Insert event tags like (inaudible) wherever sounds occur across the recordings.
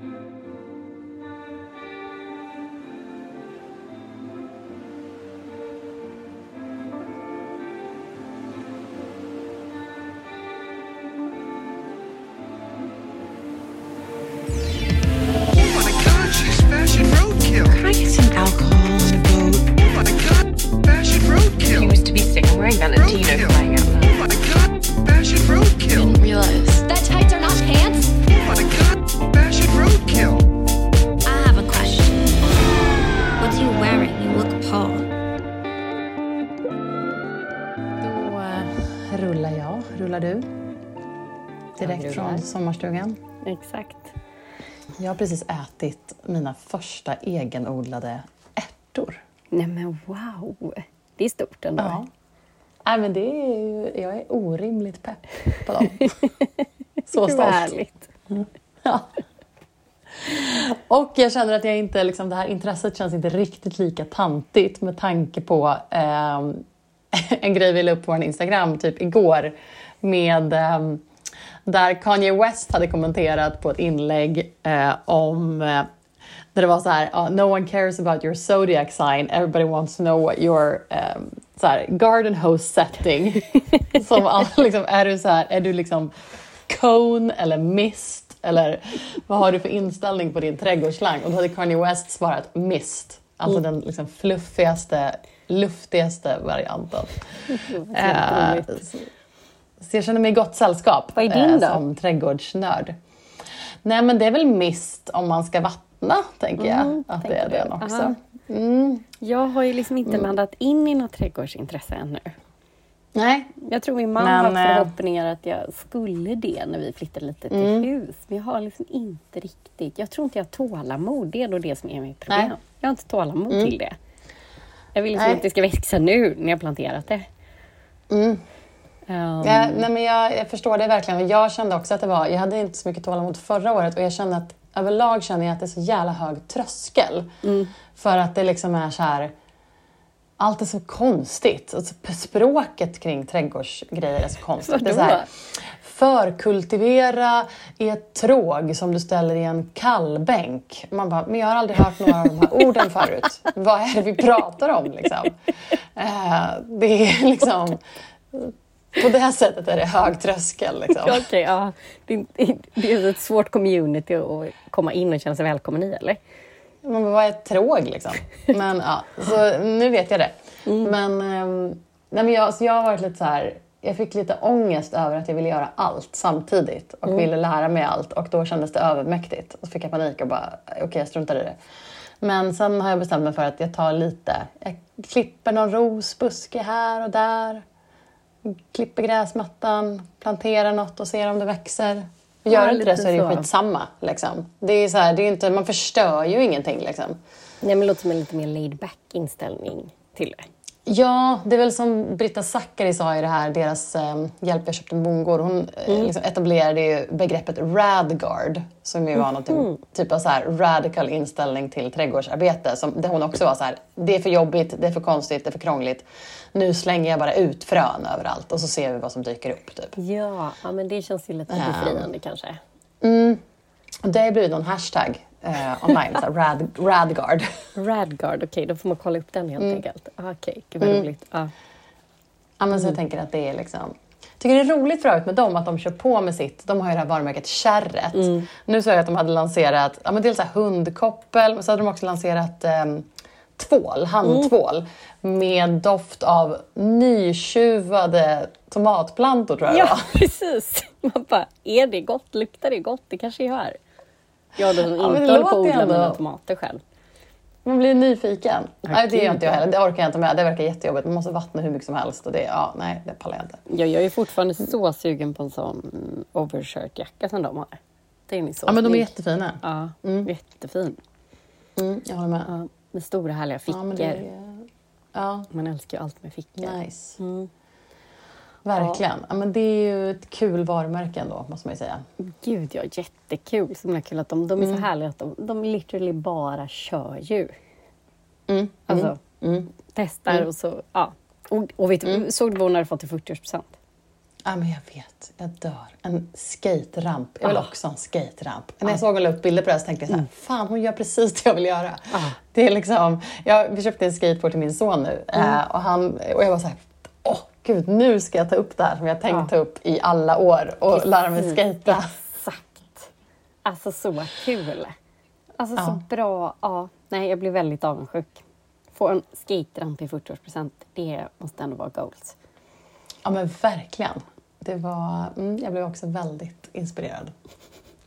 Oh sommarstugan. Exakt. Jag har precis ätit mina första egenodlade ärtor. Nej men wow! Det är stort ändå. Ja. Nej, men det är ju, jag är orimligt pepp på dem. (laughs) Så stolt. härligt. Ja. Och jag känner att jag inte, liksom, det här intresset känns inte riktigt lika tantigt med tanke på ehm, (laughs) en grej vi la upp på vår Instagram typ igår med ehm, där Kanye West hade kommenterat på ett inlägg eh, om eh, där det var så här, "Ah, no one cares about your zodiac sign, everybody wants to know what your ehm, så här, garden hose setting. (laughs) Som all, liksom, är du så här, är du liksom cone eller mist? Eller vad har du för inställning på din trädgårdsslang? Och då hade Kanye West svarat mist. Alltså den liksom fluffigaste, luftigaste varianten. (laughs) Roligt. Så, jag känner mig i gott sällskap Vad är din då? som trädgårdsnörd. Nej men det är väl mist om man ska vattna, tänker jag. Mm, att det är den också. Mm. Jag har ju liksom inte landat in i något trädgårdsintresse ännu. Nej, Jag tror min man Men, har eh, haft förhoppningar att jag skulle det när vi flyttade lite till Mm. hus. Men jag har liksom inte riktigt... Jag tror inte jag har tålamod. Det är då det som är mitt problem. Nej. Mm. Jag har inte tålamod till det. Jag vill liksom Nej. att det ska växa nu när jag planterat det. Mm. Um, Ja, nej, men jag, jag förstår det verkligen. Jag kände också att det var, jag hade inte så mycket tålamod förra året och jag kände att överlag känner jag att det är så jävla hög tröskel. Mm. För att det liksom är så här, allt är så konstigt. Alltså, språket kring trädgårdsgrejer är så konstigt. Det är så här, förkultivera i ett tråg som du ställer i en kallbänk. Man bara, men jag har aldrig hört några av de här orden förut. Vad är det vi pratar om liksom? Eh, det är liksom... På det här sättet är det hög tröskel. Liksom. Okej, ja. Det, det är ett svårt community att komma in och känna sig välkommen i, eller? Man bara, vad är tråg liksom? Men ja, så nu vet jag det. Men, ehm, nej, men jag, så jag har varit lite så här, jag fick lite ångest över att jag ville göra allt samtidigt och ville lära mig allt och då kändes det övermäktigt. Och så fick jag panik och bara, okej jag struntar i det. Men sen har jag bestämt mig för att jag tar lite, jag klipper någon rosbuske här och där. Klipper gräsmattan, planterar något och ser om det växer. Ja, Gör inte det så är det så. skitsamma. Liksom. Det är så här, det är inte, man förstör ju ingenting. Liksom. Nej, men det låter som en lite mer laid back inställning till det. Ja, det är väl som Britta Zackari sa i det här, deras eh, Hjälp jag köpte en bondgård. Hon eh, liksom etablerade begreppet radguard som ju var något typ av så här radical inställning till trädgårdsarbete. Som, där hon också var så här, det är för jobbigt, det är för konstigt, det är för krångligt. Nu slänger jag bara ut frön överallt och så ser vi vad som dyker upp. Typ. Ja, ja men det känns ju lite befriande kanske. Och det har blivit någon hashtag eh, online, så här, rad, radguard. (laughs) Radguard, okej, då får man kolla upp den helt Mm. enkelt. Ah, Okej, gud vad roligt. Ja. Ja, men så jag tänker att det är liksom... Tycker det är roligt för övrigt med dem att de kör på med sitt, de har ju det här varumärket Kärret. Nu såg jag att de hade lanserat ja, men dels så här hundkoppel, men så hade de också lanserat ehm, tvål, handtvål med doft av nytjuvade tomatplantor tror jag ja, (laughs) precis. Man bara, är det gott? Luktar det gott? Det kanske gör. Jag då som Ja, inte håller på att odla mina tomater själv. Man blir nyfiken. nej, det gör inte jag ja. heller. Det orkar jag inte med. Det verkar jättejobbigt. Man måste vattna hur mycket som helst. Och det, ja, nej, det pallar jag inte. Ja, jag är fortfarande så sugen på en sån mm, overshirt-jacka som de har. Den är så Ja, men de är snygg. jättefina. Ja, jättefin. Mm, jag håller med. Ja, med stora härliga fickor. Ja, är, ja, Man älskar ju allt med fickor. Nice. Mm. Verkligen. Ja. men det är ju ett kul varumärke ändå, måste man ju säga. Gud ja, jättekul. Så himla kul att de, de är Mm. så härliga att de, de literally bara kör ju. Mm. Alltså, Mm. testar och så, ja. Och, och vet du, såg du vad hon hade fått till 40-årspresent? Ja, men jag vet. Jag dör. En skateramp. Jag vill Ah. också ha en skateramp. När jag såg hon la upp bilder på det så tänkte jag så Mm. här, fan hon gör precis det jag vill göra. Ah. Det är liksom, jag, vi köpte en skateboard till min son nu Mm. eh, och, han, och jag var så här, gud nu ska jag ta upp det här som jag tänkt Ja. ta upp i alla år och lära mig Precis, skata. Exakt. Alltså så kul. Alltså så Ja. bra. Ja. Nej, jag blir väldigt avundsjuk. Få en skateramp i 40-årspresent, det måste ändå vara goals. Ja men verkligen. Det var, mm, jag blev också väldigt inspirerad.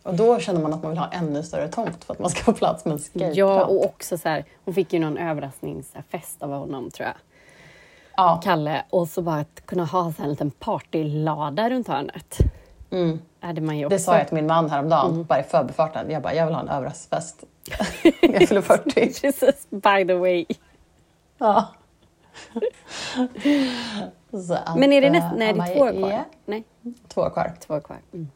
Och då känner man att man vill ha ännu större tomt för att man ska få plats med en skateramp. Ja, och också så här, hon fick ju någon överraskningsfest av honom tror jag. Ja. Kalle. Och så bara att kunna ha så en liten partylada runt hörnet. Mm. Hade man ju också. Det sa jag till min man häromdagen, Mm. bara i förbifarten. Jag bara, jag vill ha en överraskningsfest. (laughs) jag fyller 40. Precis, by the way. Ja. (laughs) Att, Men är det eh, nästan... Nej, det är två år kvar. Nej, Två år kvar. två år kvar. Mm.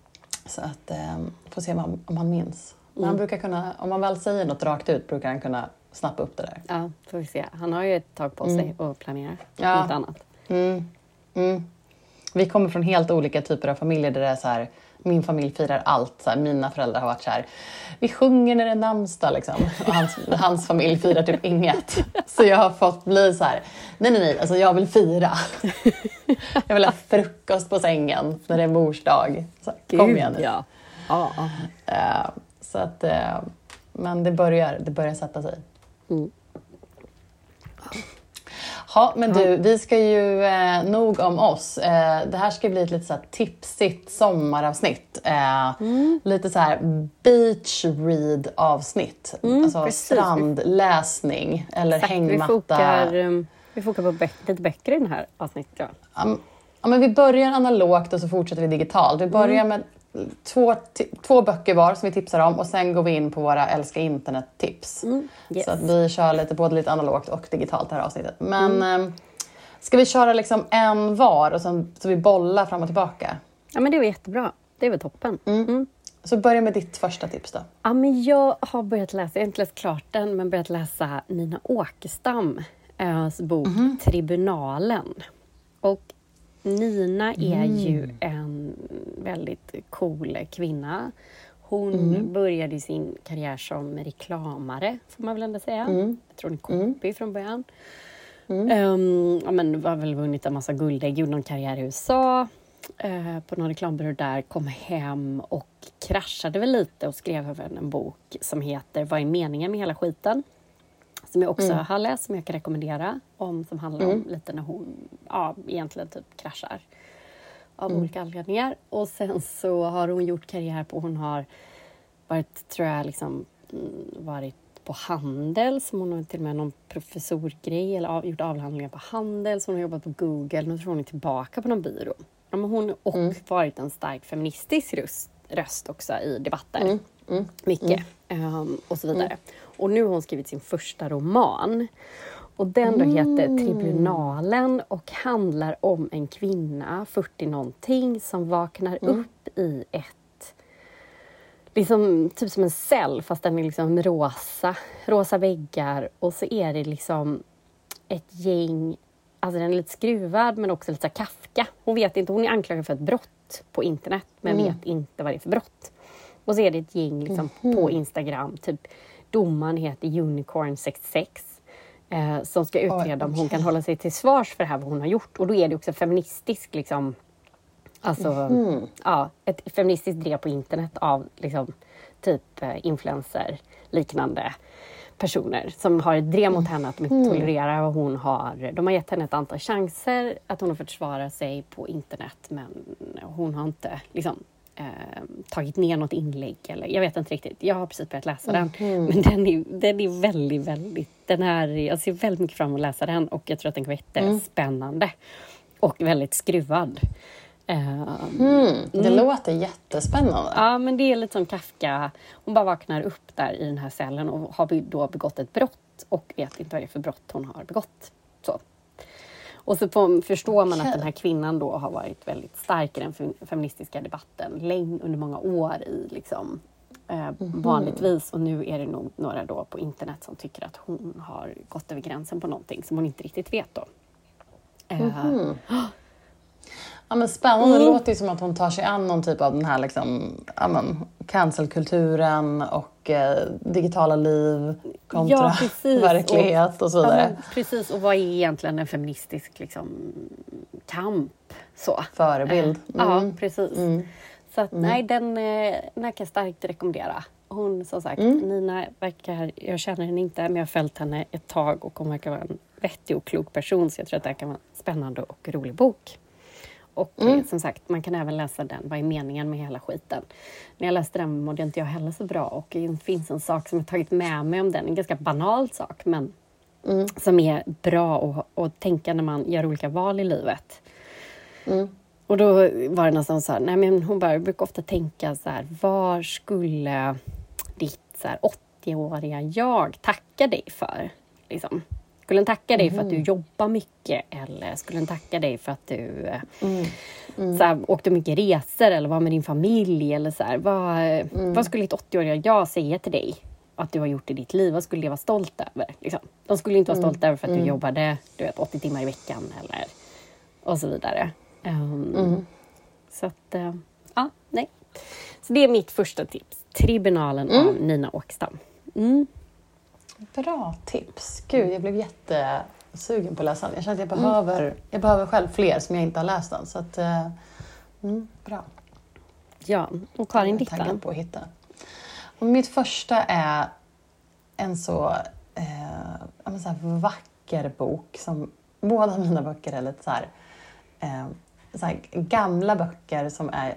Så att, eh, får se om han, om han minns. Men Mm. han brukar kunna, om man väl säger något rakt ut brukar han kunna snappa upp det där. Ja, får vi se. Han har ju ett tag på sig att planera Ja. något annat. Mm. Mm. Vi kommer från helt olika typer av familjer där det är så här, min familj firar allt. Så här, mina föräldrar har varit så här, vi sjunger när det är namnsdag liksom. Och hans, (laughs) hans familj firar typ inget. Så jag har fått bli så här, nej nej nej, alltså jag vill fira. (laughs) Jag vill ha frukost på sängen när det är mors dag. Så, kom igen nu. ja. Ja. Eh, så att, eh, men det börjar, det börjar sätta sig. Mm. Ja, men du, vi ska ju eh, nog om oss. Eh, det här ska bli ett lite så här tipsigt sommaravsnitt. Eh, Lite så här beach read avsnitt. alltså precis. strandläsning eller Exakt, vi hängmatta. fokar, um, vi fokar på böck, lite böcker i den här avsnittet. Ja. Ja, ja, men vi börjar analogt och så fortsätter vi digitalt. Vi börjar med två, två böcker var som vi tipsar om och sen går vi in på våra älska internet-tips. Yes. Så att vi kör lite, både lite analogt och digitalt det här avsnittet. Men eh, ska vi köra liksom en var och sen, så vi bollar fram och tillbaka? ja, men det var jättebra. Det var toppen. Mm. Så börja med ditt första tips då. Ja, men jag har börjat läsa, jag har inte läst klart den, men börjat läsa Nina Åkestam eh, bok Tribunalen. Och Nina är ju en väldigt cool kvinna. Hon började sin karriär som reklamare, får man väl ändå säga. Jag tror hon är copy från början. Um, ja, men var väl vunnit en massa guldägg, gjorde någon karriär i USA eh, på någon reklambyrå där, kom hem och kraschade väl lite och skrev även en bok som heter Vad är meningen med hela skiten? Som jag också har läst, som jag kan rekommendera, om, som handlar om lite när hon ja, egentligen typ kraschar av olika anledningar. Och sen så har hon gjort karriär på, hon har varit, tror jag, liksom, mm, varit på Handels. Hon har till och med någon professorgrej eller av, gjort avhandlingar på Handels. Hon har jobbat på Google. Nu tror hon är tillbaka på någon byrå. Ja, men hon och varit en stark feministisk röst, röst också i debatter. Mycket. Ehm, och så vidare. Och nu har hon skrivit sin första roman. Och den då heter Tribunalen och handlar om en kvinna, 40 någonting, som vaknar upp i ett liksom, typ som en cell fast den är liksom rosa, rosa väggar och så är det liksom ett gäng, alltså den är lite skruvad men också lite Kafka. Hon vet inte, hon är anklagad för ett brott på internet men vet inte vad det är för brott. Och så är det ett gäng liksom på Instagram, typ domaren heter Unicorn66 eh, som ska utreda om hon kan hålla sig till svars för det här vad hon har gjort. Och då är det också feministiskt liksom Alltså, ja, ett feministiskt drev på internet av liksom, typ eh, influencer liknande personer som har ett drev mot henne att de inte tolererar vad hon har. De har gett henne ett antal chanser att hon har försvara sig på internet men hon har inte liksom, eh, tagit ner något inlägg. Eller, jag vet inte riktigt. Jag har precis börjat läsa den. Men den är, den är väldigt, väldigt... Den är, jag ser väldigt mycket fram emot att läsa den och jag tror att den kan vara jättespännande. Och väldigt skruvad. Eh, Det låter jättespännande. Ja, men det är lite som Kafka. Hon bara vaknar upp där i den här cellen och har då begått ett brott och vet inte vad det är för brott hon har begått. Så. Och så får, förstår man att den här kvinnan då har varit väldigt stark i den fe- feministiska debatten länge, under många år i liksom, eh, vanligtvis. Och nu är det nog några då på internet som tycker att hon har gått över gränsen på någonting som hon inte riktigt vet då. Eh, Ja, men spännande. Det låter ju som att hon tar sig an någon typ av den här liksom, ja, men, cancelkulturen och eh, digitala liv kontra Ja, precis. (laughs) verklighet och så vidare. Ja, precis, och vad är egentligen en feministisk liksom, kamp? Så. Förebild. Eh, Ja, Mm. precis. Så att, nej, den, eh, den här kan jag starkt rekommendera. Hon som sagt, Mm. Nina verkar, jag känner henne inte, men jag har följt henne ett tag och hon verkar vara en vettig och klok person. Så jag tror att det här kan vara en spännande och rolig bok. Och Mm. som sagt, man kan även läsa den. Vad är meningen med hela skiten? När jag läste den mådde inte jag heller så bra och det finns en sak som jag tagit med mig om den. En ganska banal sak, men Mm. som är bra att, tänka när man gör olika val i livet. Och då var det nästan så här, nej men hon bara, brukar ofta tänka så här, var skulle ditt så här, 80-åriga jag tacka dig för? Liksom. Skulle den tacka dig för att du jobbar mycket eller skulle den tacka dig för att du eh, Så här, åkte mycket resor eller var med din familj? Eller så här, vad, vad skulle ditt 80-åriga jag säga till dig att du har gjort i ditt liv? Vad skulle det vara stolt över? Liksom? De skulle inte vara stolta över för att du jobbade du vet, 80 timmar i veckan eller och så vidare. Ehm, Så att, eh, ja, nej. Så det är mitt första tips. Tribunalen av Nina Åkstam. Mm. Bra tips. Gud, jag blev jättesugen på att läsa den. Jag känner att jag behöver, jag behöver själv fler som jag inte har läst än. Så att, eh, mm, bra. Ja, och Karin, Jag är ditt taggad då? på att hitta. Och mitt första är en så, eh, så här vacker bok som båda mina böcker är lite så här, eh, så här gamla böcker som är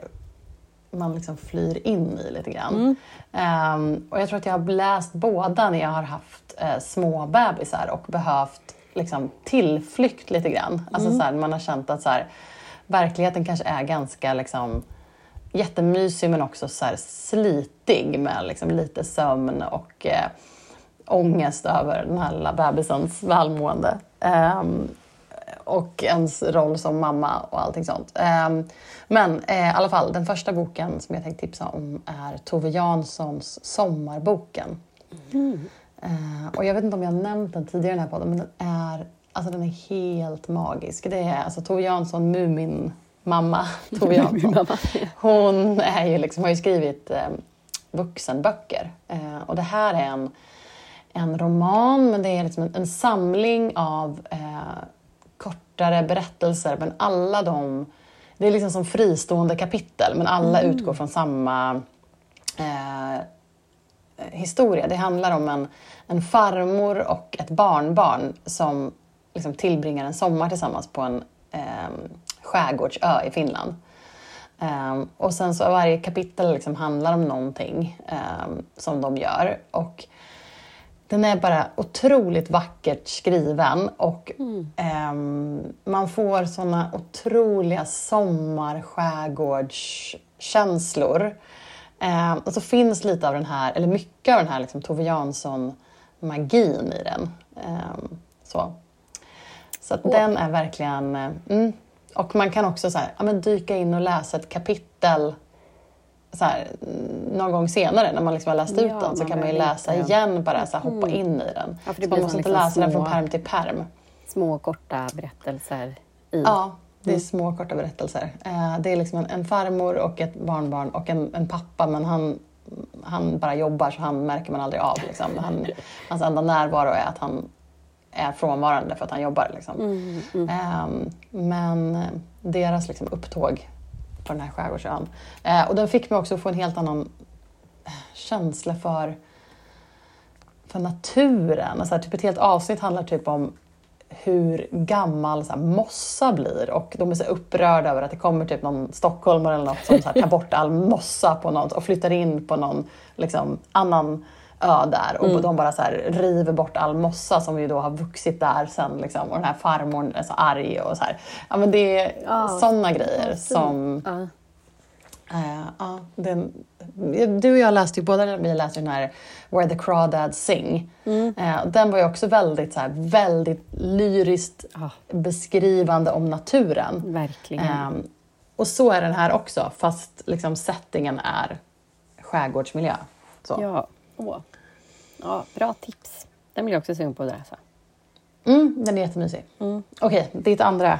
man liksom flyr in i lite grann. Ehm, och jag tror att jag har läst båda när jag har haft eh, små bebisar och behövt liksom, tillflykt lite grann. Alltså så här, man har känt att så här, verkligheten kanske är ganska liksom, jättemysig men också så här, slitig med liksom, lite sömn och eh, ångest över den här lilla bebisens välmående. Ehm, och ens roll som mamma och allting sånt. Ehm, men eh, i alla fall, den första boken som jag tänkte tipsa om är Tove Janssons Sommarboken. Eh, och jag vet inte om jag har nämnt den tidigare i den här podden, men den är, alltså, den är helt magisk. Det är alltså Tove Jansson, Mumin mamma (laughs) Tove Jansson. Hon är ju liksom, har ju skrivit eh, vuxenböcker. Eh, och det här är en, en roman, men det är liksom en, en samling av eh, kortare berättelser. Men alla de, det är liksom som fristående kapitel, men alla utgår från samma eh, historia. Det handlar om en, en farmor och ett barnbarn som liksom tillbringar en sommar tillsammans på en eh, skärgårdsö i Finland. Ehm, och sen så varje kapitel liksom handlar om någonting ehm, som de gör. Och den är bara otroligt vackert skriven och ehm, man får såna otroliga sommarskärgårdskänslor. Ehm, och så finns lite av den här, eller mycket av den här liksom, Tove Jansson-magin i den. Ehm, så så att den är verkligen... eh, Mm. Och man kan också så här, ja, men dyka in och läsa ett kapitel så här, mm, någon gång senare när man liksom har läst ut Ja, den så man kan man ju läsa inte- igen, bara så här, hoppa in i den. Ja, man måste som inte liksom läsa den från små- perm till perm. Små korta berättelser i. Ja, det är små korta berättelser. Eh, Det är liksom en, en farmor och ett barnbarn och en, en pappa men han, han bara jobbar så han märker man aldrig av. Liksom. Han, (laughs) hans enda närvaro är att han är frånvarande för att han jobbar. Liksom. Men eh, deras liksom, upptåg på den här skärgårdsön. Eh, och den fick mig också att få en helt annan eh, känsla för, för naturen. Alltså, typ ett helt avsnitt handlar typ om hur gammal så här, mossa blir och de är så upprörda över att det kommer typ någon stockholmare eller något som så här, tar bort all mossa på något och flyttar in på någon liksom, annan ö där och de bara så här, river bort all mossa som ju då har vuxit där sen liksom, och den här farmor är så arg och så här. Ja men det är Ja, sådana grejer som Ja. Eh, ja, den, du och jag läste ju båda vi läste den här Where the Crawdads Sing. Eh, den var ju också väldigt, så här, väldigt lyriskt Ja. beskrivande om naturen. Verkligen. Ehm, och så är den här också, fast liksom settingen är skärgårdsmiljö. Så. Ja. Åh. ja, bra tips. Den blir jag också sugen på att läsa. Mm, den är jättemysig. Okej, ditt andra. Ja,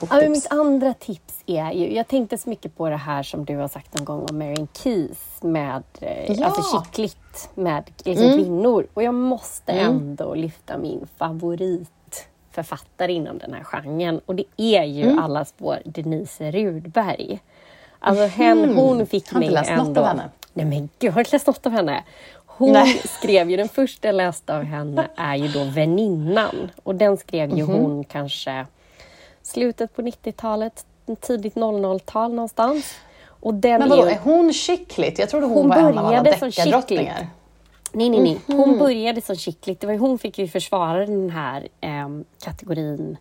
boktips. mitt andra tips är ju, jag tänkte så mycket på det här som du har sagt någon gång om Marian Keys med, eh, Ja. alltså chickligt med liksom Mm. kvinnor. Och jag måste Mm. ändå lyfta min favoritförfattare inom den här genren. Och det är ju Mm. allas vår Denise Rudberg. Alltså hen, hon fick Jag har mig inte läst ändå... något av henne. Nej men gud, har du inte läst något av henne? Hon Nej. skrev ju, den första jag läste av henne är ju då Väninnan. Och den skrev ju Mhm. hon kanske slutet på 90-talet, tidigt 00-tal någonstans. Och den Men vadå, är, är hon chickligt? Jag trodde hon, Hon var en av alla deckardrottningar. Nej, nej, nej. Mhm. Hon började som chickligt. Det var, ju- hon fick ju försvara den här ehm, kategorin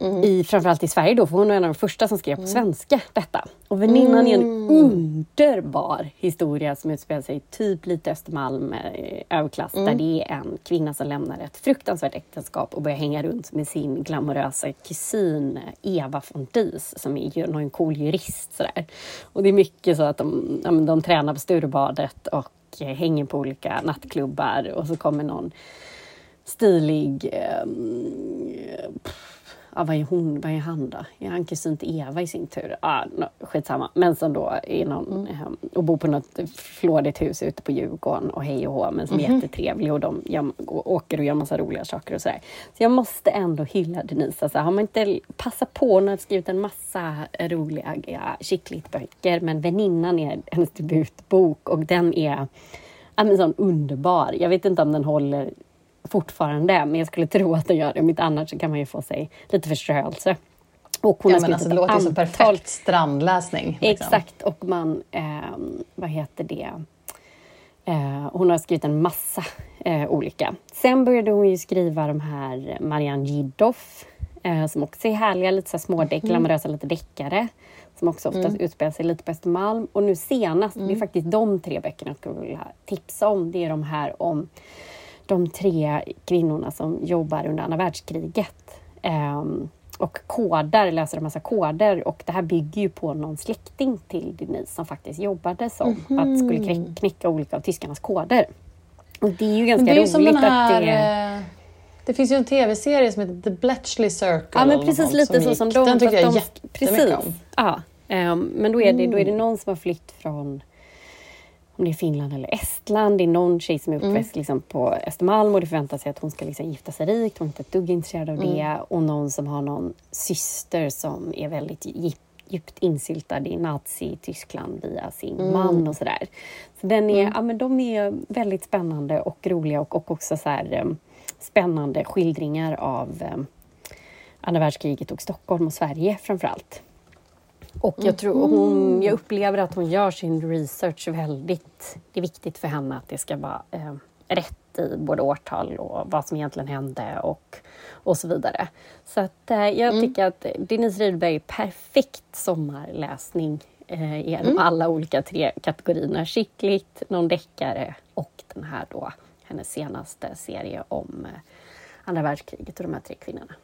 Mhm. i, framförallt i Sverige då, för hon var en av de första som skrev på Mm. svenska detta. Och Väninnan är en underbar historia som utspelar sig typ lite Östermalm, eh, överklass, Mm. där det är en kvinna som lämnar ett fruktansvärt äktenskap och börjar hänga runt med sin glamorösa kusin eh, Eva von Dies som är någon cool jurist. Sådär. Och det är mycket så att de, ja, de tränar på Sturebadet och eh, hänger på olika nattklubbar och så kommer någon stilig ehm, Ja, vad är hon? Vad är han då? Är han kusin till Eva i sin tur? Ah, no, skitsamma. Men som då är någon ehm, och bor på något flådigt hus ute på Djurgården och hej och hå, men som är jättetrevlig och de och åker och gör massa roliga saker och sådär. Så jag måste ändå hylla Denise. Alltså, har man inte passat på, hon har skrivit en massa roliga ja, böcker, men Väninnan är hennes debutbok och den är ja, men sån underbar. Jag vet inte om den håller fortfarande, men jag skulle tro att den gör det. Om inte annars så kan man ju få sig lite förstörelse. Och hon Ja, har men alltså, det låter ju som antal- perfekt strandläsning. liksom. Exakt, och man, ehm, vad heter det, Eh, hon har skrivit en massa eh, olika. Sen började hon ju skriva de här Marianne Jiddoff, eh, som också är härliga, lite så här smådeck, glamorösa, lite deckare. Som också ofta utspelar sig lite på Östermalm. Och nu senast, det är faktiskt de tre böckerna jag skulle vilja tipsa om. Det är de här om de tre kvinnorna som jobbar under andra världskriget. Ehm, och koder, läser en massa koder och det här bygger ju på någon släkting till Denise som faktiskt jobbade som att skulle knä- knäcka olika av tyskarnas koder. Och det är ju ganska ju roligt som här... att det är... eh, Det finns ju en tv-serie som heter The Bletchley Circle. Ja, men precis lite så gick. som de... Den tycker jag de, jättemycket precis. om. Ja, ehm, men då är, det, då är det någon som har flytt från om det är Finland eller Estland. Det är någon tjej som är uppväxt liksom, på Östermalm och det förväntar sig att hon ska liksom, gifta sig rikt. Hon är inte ett dugg intresserad av det. Och någon som har någon syster som är väldigt djup, djupt insyltad i Nazi-Tyskland via sin man och sådär. Så den är, ja, men de är väldigt spännande och roliga och, och också så här, em, spännande skildringar av em, andra världskriget och Stockholm och Sverige framför allt. Och jag, tror, hon, jag upplever att hon gör sin research väldigt... Det är viktigt för henne att det ska vara eh, rätt i både årtal och vad som egentligen hände och, och så vidare. Så att, eh, jag tycker att Denise Rydberg är perfekt sommarläsning eh, genom alla olika tre kategorierna. Skickligt, någon deckare och den här då, hennes senaste serie om eh, andra världskriget och de här tre kvinnorna.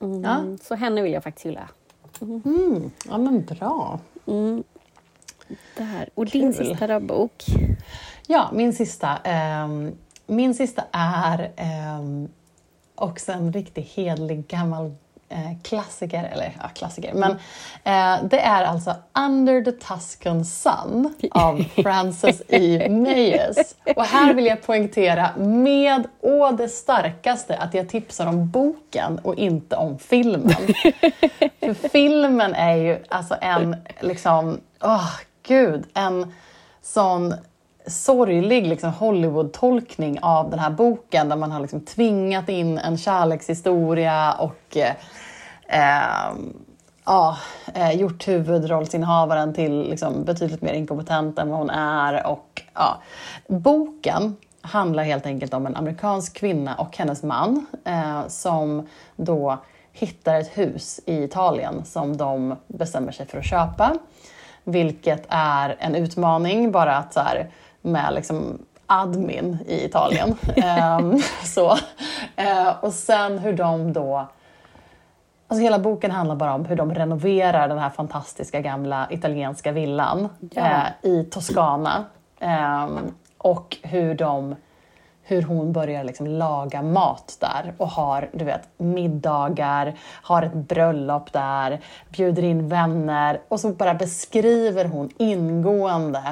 Mm, Ja. Så henne vill jag faktiskt hylla. Mm. Ja, men bra. Där. Och din Kul. sista då, bok? Ja, min sista. ehm, min sista är um, också en riktigt hedlig gammal eh, klassiker, eller ja, klassiker, men eh, det är alltså Under the Tuscan Sun av (laughs) Frances E. Meyers. Och här vill jag poängtera med å det starkaste att jag tipsar om boken och inte om filmen. (laughs) För filmen är ju alltså en, liksom, åh gud, en sån sorglig liksom, Hollywood-tolkning av den här boken där man har liksom tvingat in en kärlekshistoria och eh, eh, ja, gjort huvudrollsinnehavaren till liksom, betydligt mer inkompetent än vad hon är. Och, ja. Boken handlar helt enkelt om en amerikansk kvinna och hennes man eh, som då hittar ett hus i Italien som de bestämmer sig för att köpa. Vilket är en utmaning bara att så här, med liksom admin i Italien. (laughs) Ehm, så. Eh, och sen hur de då Alltså hela boken handlar bara om hur de renoverar den här fantastiska gamla italienska villan Ja. eh, i Toscana. Ehm, och hur de hur hon börjar liksom laga mat där och har du vet, middagar, har ett bröllop där, bjuder in vänner och så bara beskriver hon ingående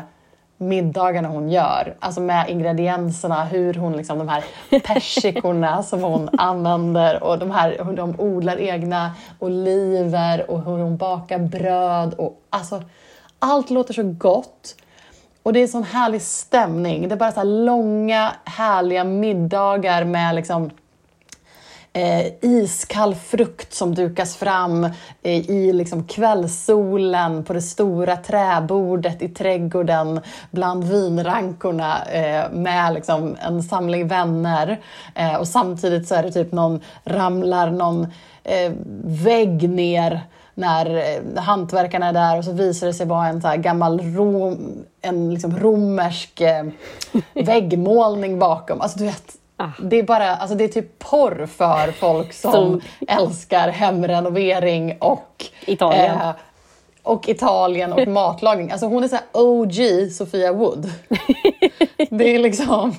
middagarna hon gör, alltså med ingredienserna, hur hon liksom, de här persikorna (laughs) som hon använder och de här, hur de odlar egna oliver och hur hon bakar bröd och alltså allt låter så gott. Och det är sån härlig stämning. Det är bara så här långa härliga middagar med liksom eh, iskall frukt som dukas fram eh, i liksom kvällssolen på det stora träbordet i trädgården bland vinrankorna eh, med liksom en samling vänner. Eh, och samtidigt så är det typ någon, ramlar någon eh, vägg ner när eh, hantverkarna är där och så visar det sig vara en så gammal rom, en liksom romersk eh, (laughs) väggmålning bakom. Alltså du vet. Det är bara, alltså det är typ porr för folk (laughs) som, Som- älskar hemrenovering och Italien. eh, och Italien och (laughs) matlagning. Alltså hon är så OG Sofia Wood. (laughs) Det är liksom...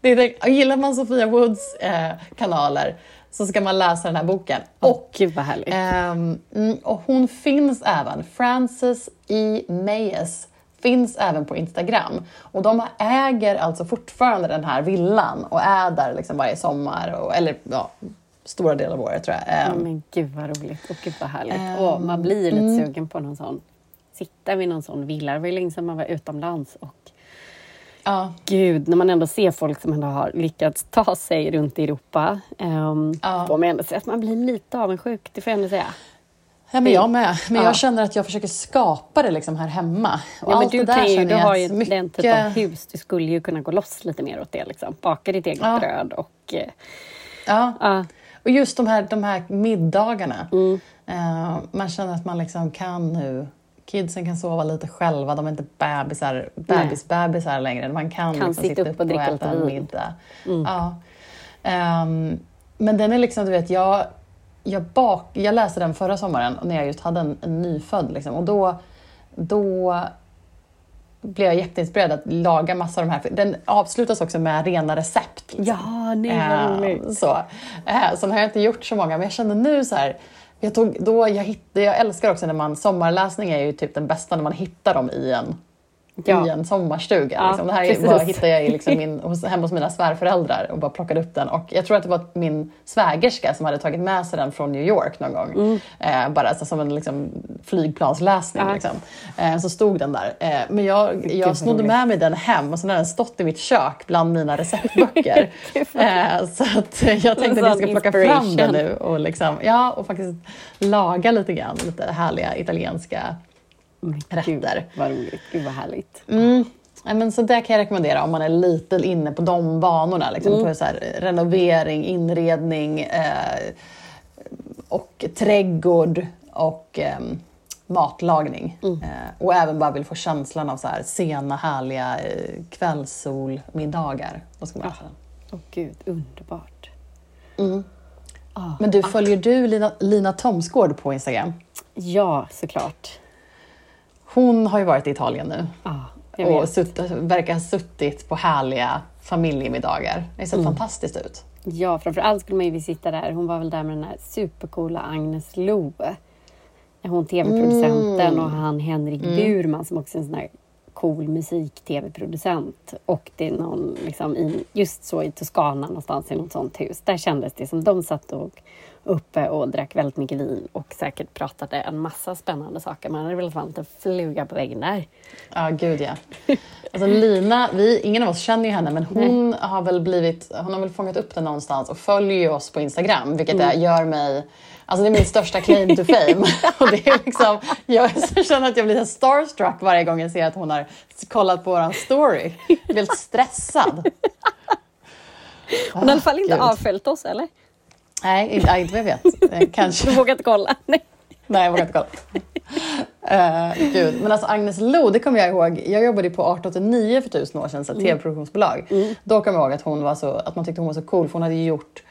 Det är gillar man Sofia Woods eh, kanaler så ska man läsa den här boken. Och, Gud vad härligt. mm, och hon finns även, Frances E. Mayes, finns även på Instagram. Och de äger alltså fortfarande den här villan och är där liksom varje sommar, och, eller ja, stora delar av året tror jag. Ja, Ehm, men gud vad roligt och gud vad härligt. Ehm, och man blir lite mm. sugen på någon sån, sitta vid någon sån villa. Det var ju länge sedan man var utomlands och ja, gud, när man ändå ser folk som ändå har lyckats ta sig runt i Europa, um, Ja. får man ändå säga att man blir lite avundsjuk, det får jag ändå säga. Ja, men jag med. Men Ja. jag känner att jag försöker skapa det liksom här hemma. Och Ja, men du, kan ju, du har ju att den typ av hus, du skulle ju kunna gå loss lite mer åt det. Liksom. Baka ditt eget Ja. bröd och... eh, Ja. Ja, Och just de här, de här middagarna. Mm. Eh, man känner att man liksom kan nu. Kidsen kan sova lite själva, de är inte bebisar, bebisbebisar längre. Man kan, Kan liksom sitta upp och dricka lite äta en middag. Ja. Ehm, men den är liksom, du vet, jag, jag, bak, jag läste den förra sommaren när jag just hade en, en nyfödd. Liksom, och då, då blev jag jätteinspirerad att laga massa av de här. Den avslutas också med rena recept. Liksom. ja nej vad Eh, roligt. så. Eh, Sen har jag inte gjort så många, men jag kände nu så här. Jag, tog, då jag, hittade, jag älskar också när man, sommarläsning är ju typ den bästa när man hittar dem i en, Ja. i en sommarstuga. Ja, liksom. Det här är, bara, hittade jag liksom min, (laughs) hos, hemma hos mina svärföräldrar och bara plockade upp den. Och jag tror att det var min svägerska som hade tagit med sig den från New York någon gång. Eh, bara så, som en liksom, flygplansläsning. Mm. Ja. Liksom. Eh, så stod den där. Eh, men jag, jag snodde med mig den hem och så har den stått i mitt kök bland mina receptböcker. (laughs) eh, så att jag tänkte att jag ska plocka fram den nu och, liksom, ja, och faktiskt laga lite grann. Lite härliga italienska Gud rätter. vad roligt, gud vad härligt. Mm. Ja, men så det kan jag rekommendera om man är lite inne på de banorna. Liksom, Mm. på så här, renovering, inredning eh, och trädgård och eh, matlagning. Mm. Eh, och även bara vill få känslan av så här, sena härliga eh, kvällssolmiddagar. Då ska man den. Åh gud, underbart. Ah, Men du, följer du Lina, Lina Thomsgård på Instagram? Ja, såklart. Hon har ju varit i Italien nu. Jag och sutt, verkar ha suttit på härliga familjemiddagar. Det sett Mm. fantastiskt ut. Ja, framför allt skulle man ju vilja sitta där. Hon var väl där med den här supercoola Agnes Loe. Hon tv-producenten och han Henrik Burman som också är en sån här cool musik-tv-producent. Och det är någon, liksom, i, just så i Toscana någonstans i något sånt hus. Där kändes det som de satt och uppe och drack väldigt mycket vin och säkert pratade en massa spännande saker. Man hade velat vara en fluga på väggen där. Ja, gud ja. Alltså Lina, vi, ingen av oss känner ju henne, men hon har väl blivit, hon har väl fångat upp det någonstans och följer oss på Instagram, vilket är, gör mig Alltså det är min största claim to fame. (laughs) och det är liksom, jag känner att jag blir starstruck varje gång jag ser att hon har kollat på våran story. Jag blir helt stressad. Hon har i alla fall inte Gud. avföljt oss, eller? Nej, inte, inte vad jag vet. Eh, (laughs) Kanske. Du vågar inte kolla? (laughs) Nej. Nej, jag vågar inte kolla. Uh, gud. Men alltså Agnes Lo, det kommer jag ihåg. Jag jobbade på 1889 för tusen år sedan, så Mm. tv-produktionsbolag. Då kommer jag ihåg att, hon var så, att man tyckte hon var så cool, för hon hade gjort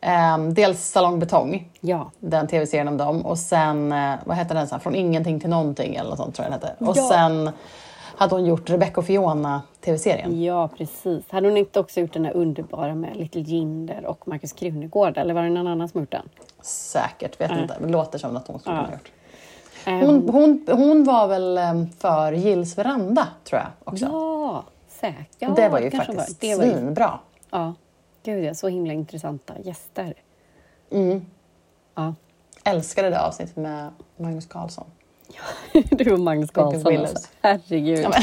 ehm, dels Salong Betong, Ja. den tv-serien om dem, och sen, eh, vad hette den, så här, Från ingenting till någonting eller något sånt tror jag den hette. Och Ja. sen hade hon gjort Rebecca och Fiona tv-serien. Ja, precis. Hade hon inte också gjort den här underbara med Little Jinder och Markus Krunegård? Eller var det någon annan som gjort den? Säkert, vet inte. Men låter som något hon skulle Ja. ha gjort. Ehm, Hon, hon, hon var väl eh, för Gills veranda, tror jag. också. Ja, säkert. Ja, det var ju faktiskt Det var ju, svinbra. ja, gud ja, så himla intressanta gäster. Mm. Ja. Älskade det avsnittet med Magnus Carlsson. (laughs) Du och Magnus Willows. alltså. Herregud. Ja, (laughs)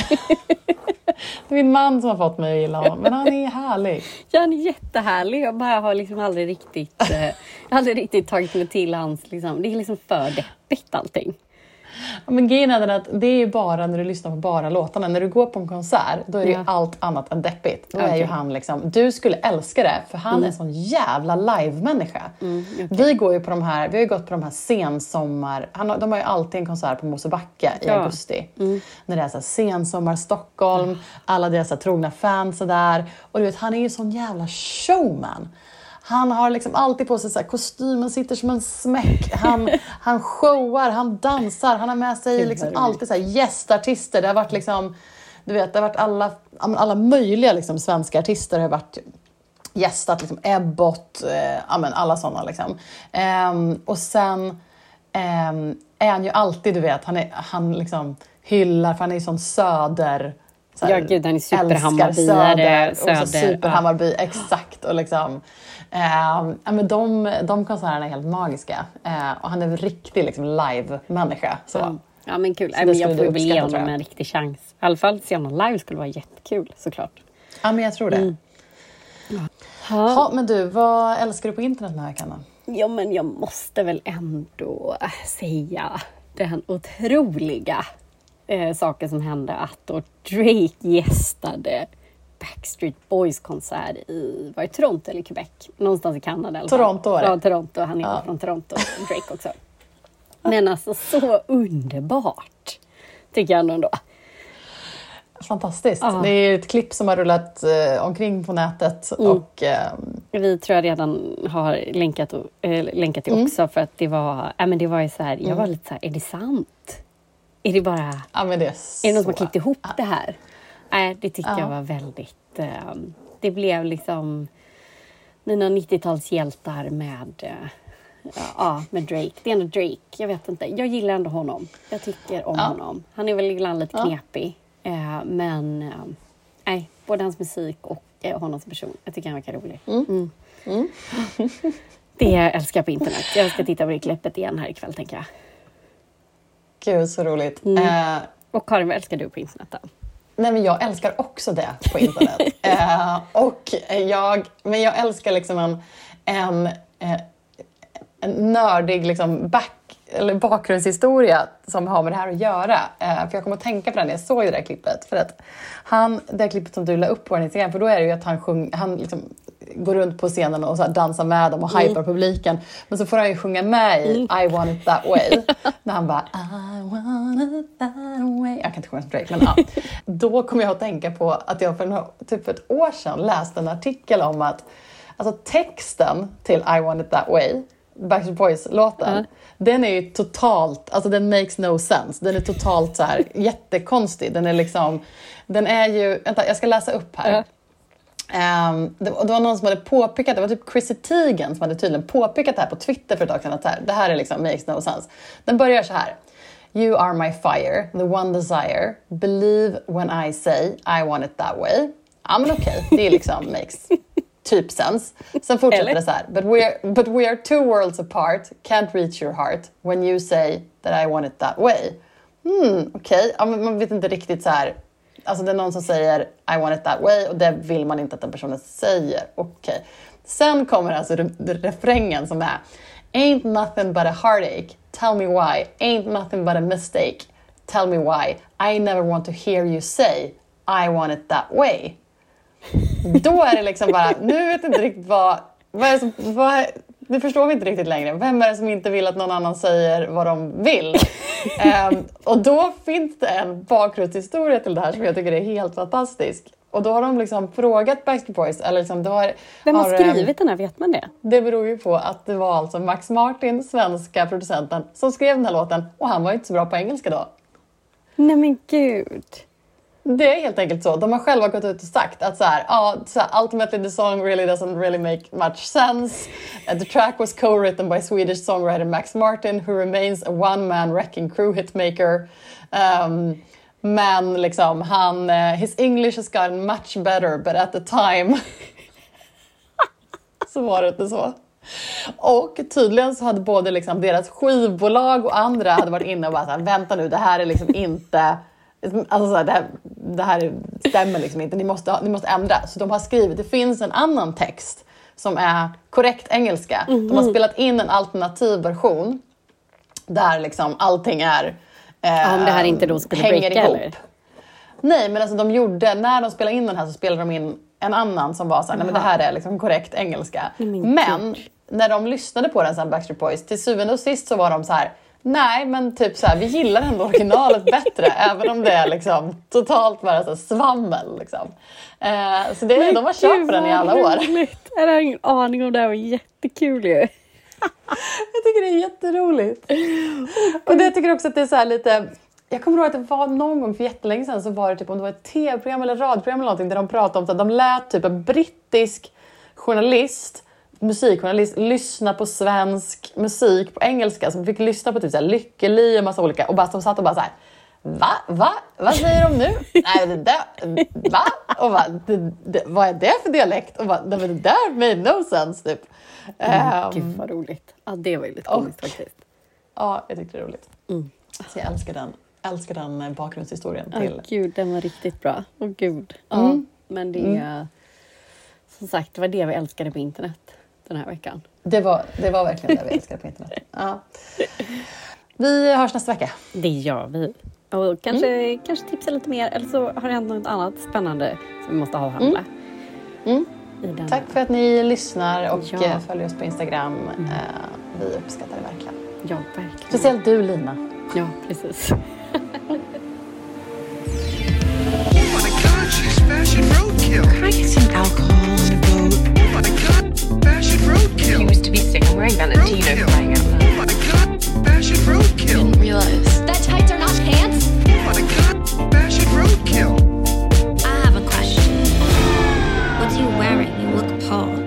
Det är min man som har fått mig att gilla honom, men han är härlig. Ja, han är jättehärlig. Jag bara har liksom aldrig riktigt, eh, aldrig riktigt tagit mig till hans... Liksom, det är liksom för deppigt allting. Ja, Men grejen är att det är ju bara när du lyssnar på bara låtarna. När du går på en konsert, då är det Ja. ju allt annat än deppigt. Då är Okej. ju han liksom, du skulle älska det, för han är en sån jävla live-människa. Mm, okej. Vi går ju på de här, vi har ju gått på de här sensommar, han har, de har ju alltid en konsert på Mosebacke i Ja. Mm. augusti. När det är så här sensommar Stockholm, alla deras så här trogna fans är där. Och du vet, han är ju sån jävla showman. Han har liksom alltid på sig så här, kostymen sitter som en smäck. Han, han showar, han dansar, han har med sig liksom alltid så här gästartister. Det har varit liksom, du vet, det har varit alla, alla möjliga liksom svenska artister har varit gästat, liksom Ebbot, eh, men alla sådana liksom. Ehm, och sen ehm, är han ju alltid, du vet, han, är, han liksom hyllar, för han är ju sån söder... så här, Ja, gud, han är superhammarbyare, Söder. Och så söder, superhammarby, exakt. Och liksom, ja, men de, de konserterna är helt magiska. Eh, och han är en riktig liksom, live-människa. Så. Mm. Ja, men kul. Så men jag får väl ge honom en riktig chans. I alla fall se honom live skulle vara jättekul såklart. Ja, men jag tror det. Mm. Ja, men du, vad älskar du på internet den här veckan? Ja, men jag måste väl ändå äh, säga den otroliga eh, saken som hände att då Drake gästade Backstreet Boys konsert i, var det Toronto eller Quebec? Någonstans i Kanada i fall. Toronto var det. Ja, Toronto. Han är Ja. från Toronto, Drake också. Men alltså så underbart, tycker jag ändå. Fantastiskt. Ja. Det är ett klipp som har rullat eh, omkring på nätet. Mm. Och, ehm, Vi tror jag redan har länkat, och- eh, länkat till Mm. också för att det var, äh, men det var ju så här, jag var lite så här, är det sant? Är det bara ja, det är, Är det någon som har klippt ihop det här? Nej, det tyckte Ja. jag var väldigt... Eh, det blev liksom mina 90-talshjältar med, eh, ja, med Drake. Det är ändå Drake. Jag vet inte. Jag gillar ändå honom. Jag tycker om Ja. honom. Han är väl ibland lite knepig. Eh, men nej, både hans musik och eh, honom som person. Jag tycker han verkar rolig. Mm. (laughs) det älskar jag på internet. Jag ska titta på det klippet igen här ikväll, tänker jag. Gud, så roligt. Mm. Eh, Och Karin, vad älskar du på internet då? Nej, men jag älskar också det på internet. (laughs) eh, och jag, men jag älskar liksom en, en, eh, en nördig liksom back, eller bakgrundshistoria som har med det här att göra. Eh, för jag kommer att tänka på den när jag såg det där klippet. För att han, det här klippet som du la upp på Instagram, för då är det ju att han, sjung, han liksom går runt på scenen och så dansar med dem och hypar publiken. Men så får han ju sjunga med i I want it that way. (laughs) när han bara I want it that way. Jag kan inte sjunga som Drake, men ja. (laughs) Då kommer jag att tänka på att jag för typ ett år sedan läste en artikel om att alltså texten till I want it that way Backstreet Boys-låten, den är ju totalt, alltså den makes no sense. Den är totalt så här (laughs) jättekonstig. Den är liksom, den är ju, vänta jag ska läsa upp här. Ehm, det, det var någon som hade påpekat, det var typ Chrissy Teigen som hade tydligen påpekat det här på Twitter för ett tag sedan, att så här, det här är liksom makes no sense. Den börjar så här. You are my fire, the one desire, believe when I say I want it that way. Ja men okej, det är liksom (laughs) makes typ sense. Sen fortsätter Eller? det så här. But we, are, but we are two worlds apart, can't reach your heart when you say that I want it that way. Hmm, okej. Ja, men man vet inte riktigt så här. Alltså det är någon som säger I want it that way och det vill man inte att den personen säger. Okej. Sen kommer alltså re- refrängen som är Ain't nothing but a heartache, tell me why. Ain't nothing but a mistake, tell me why. I never want to hear you say I want it that way. Då är det liksom bara, nu vet jag inte riktigt vad, vad är som, vad, nu förstår vi inte riktigt längre. Vem är det som inte vill att någon annan säger vad de vill? (laughs) Ehm, och då finns det en bakgrundshistoria till det här som jag tycker är helt fantastisk. Och då har de liksom frågat Backstreet Boys, eller liksom, då har, Vem har ehm, skrivit den här? Vet man det? det beror ju på att det var alltså Max Martin, svenska producenten, som skrev den här låten och han var ju inte så bra på engelska då. Nej men gud. Det är helt enkelt så. De har själva gått ut och sagt att så här, ja, så här, ultimately the song really doesn't really make much sense. Uh, the track was co-written by Swedish songwriter Max Martin who remains a one-man wrecking crew hitmaker. Um, men liksom han, uh, his English has gotten much better but at the time (laughs) så var det inte så. Och tydligen så hade både liksom deras skivbolag och andra hade varit inne och bara så här, vänta nu, det här är liksom inte Alltså så här, det, här, det här stämmer liksom inte, ni måste, ni måste ändra. Så de har skrivit, det finns en annan text som är korrekt engelska. De har spelat in en alternativ version där liksom allting är eh, om det här inte då skulle hänger breaka, ihop. eller? Nej, men alltså de gjorde, när de spelade in den här så spelade de in en annan som var så här, nej men det här är liksom korrekt engelska. men när de lyssnade på den sen, Backstreet Boys, till syvende och sist så var de så här, nej men typ så här, vi gillar ändå originalet (laughs) bättre, även om det är liksom totalt bara så svammel. Liksom. Eh, så det, de har kört på den i alla år. Roligt. Jag har ingen aning om det här var jättekul ju. (laughs) Jag tycker det är jätteroligt. (laughs) Och det, jag tycker också att det är så här lite... Jag kommer ihåg att det var någon gång för jättelänge sedan så var det typ om det var ett tv-program eller radioprogram eller någonting där de pratade om att de lät typ en brittisk journalist, musikjournalist, lyssna på svensk musik på engelska. Så de fick lyssna på typ så här Lykke Li och massa olika och bara, de satt och bara så här Va? Va? Vad säger de nu? (laughs) Nej, det där, va? Och va? Det, det, vad är det för dialekt? Och? Nej, men det där made no sense typ. Ehm, Gud vad roligt. Ja, det var ju lite komiskt faktiskt. Ja, jag tyckte det är roligt. Mm. Så jag älskar den, älskar den eh, bakgrundshistorien Ja, till. gud, den var riktigt bra. Åh gud. Ja, Mm. Men det är... Som sagt, det var det vi älskade på internet den här veckan. Det var, det var verkligen det vi (laughs) älskade på internet. Ja. Vi hörs nästa vecka. Det gör vi. Och kanske, mm. kanske tipsa lite mer, eller så har det hänt något annat spännande som vi måste avhandla. Mm. Mm. Tack för att ni lyssnar och ja. Eh, följer oss på Instagram. Mm. Eh, vi uppskattar det verkligen. Ja, verkligen. Speciellt du, Lina. Ja, precis. (laughs) Christ alcohol on the boat. roadkill. He used to be sick. I'm wearing Valentino flying out loud. Oh my god, fashion roadkill. Didn't realize. That tights are not pants. Oh my god, fashion roadkill. I have a question. What are you wearing? You look poor.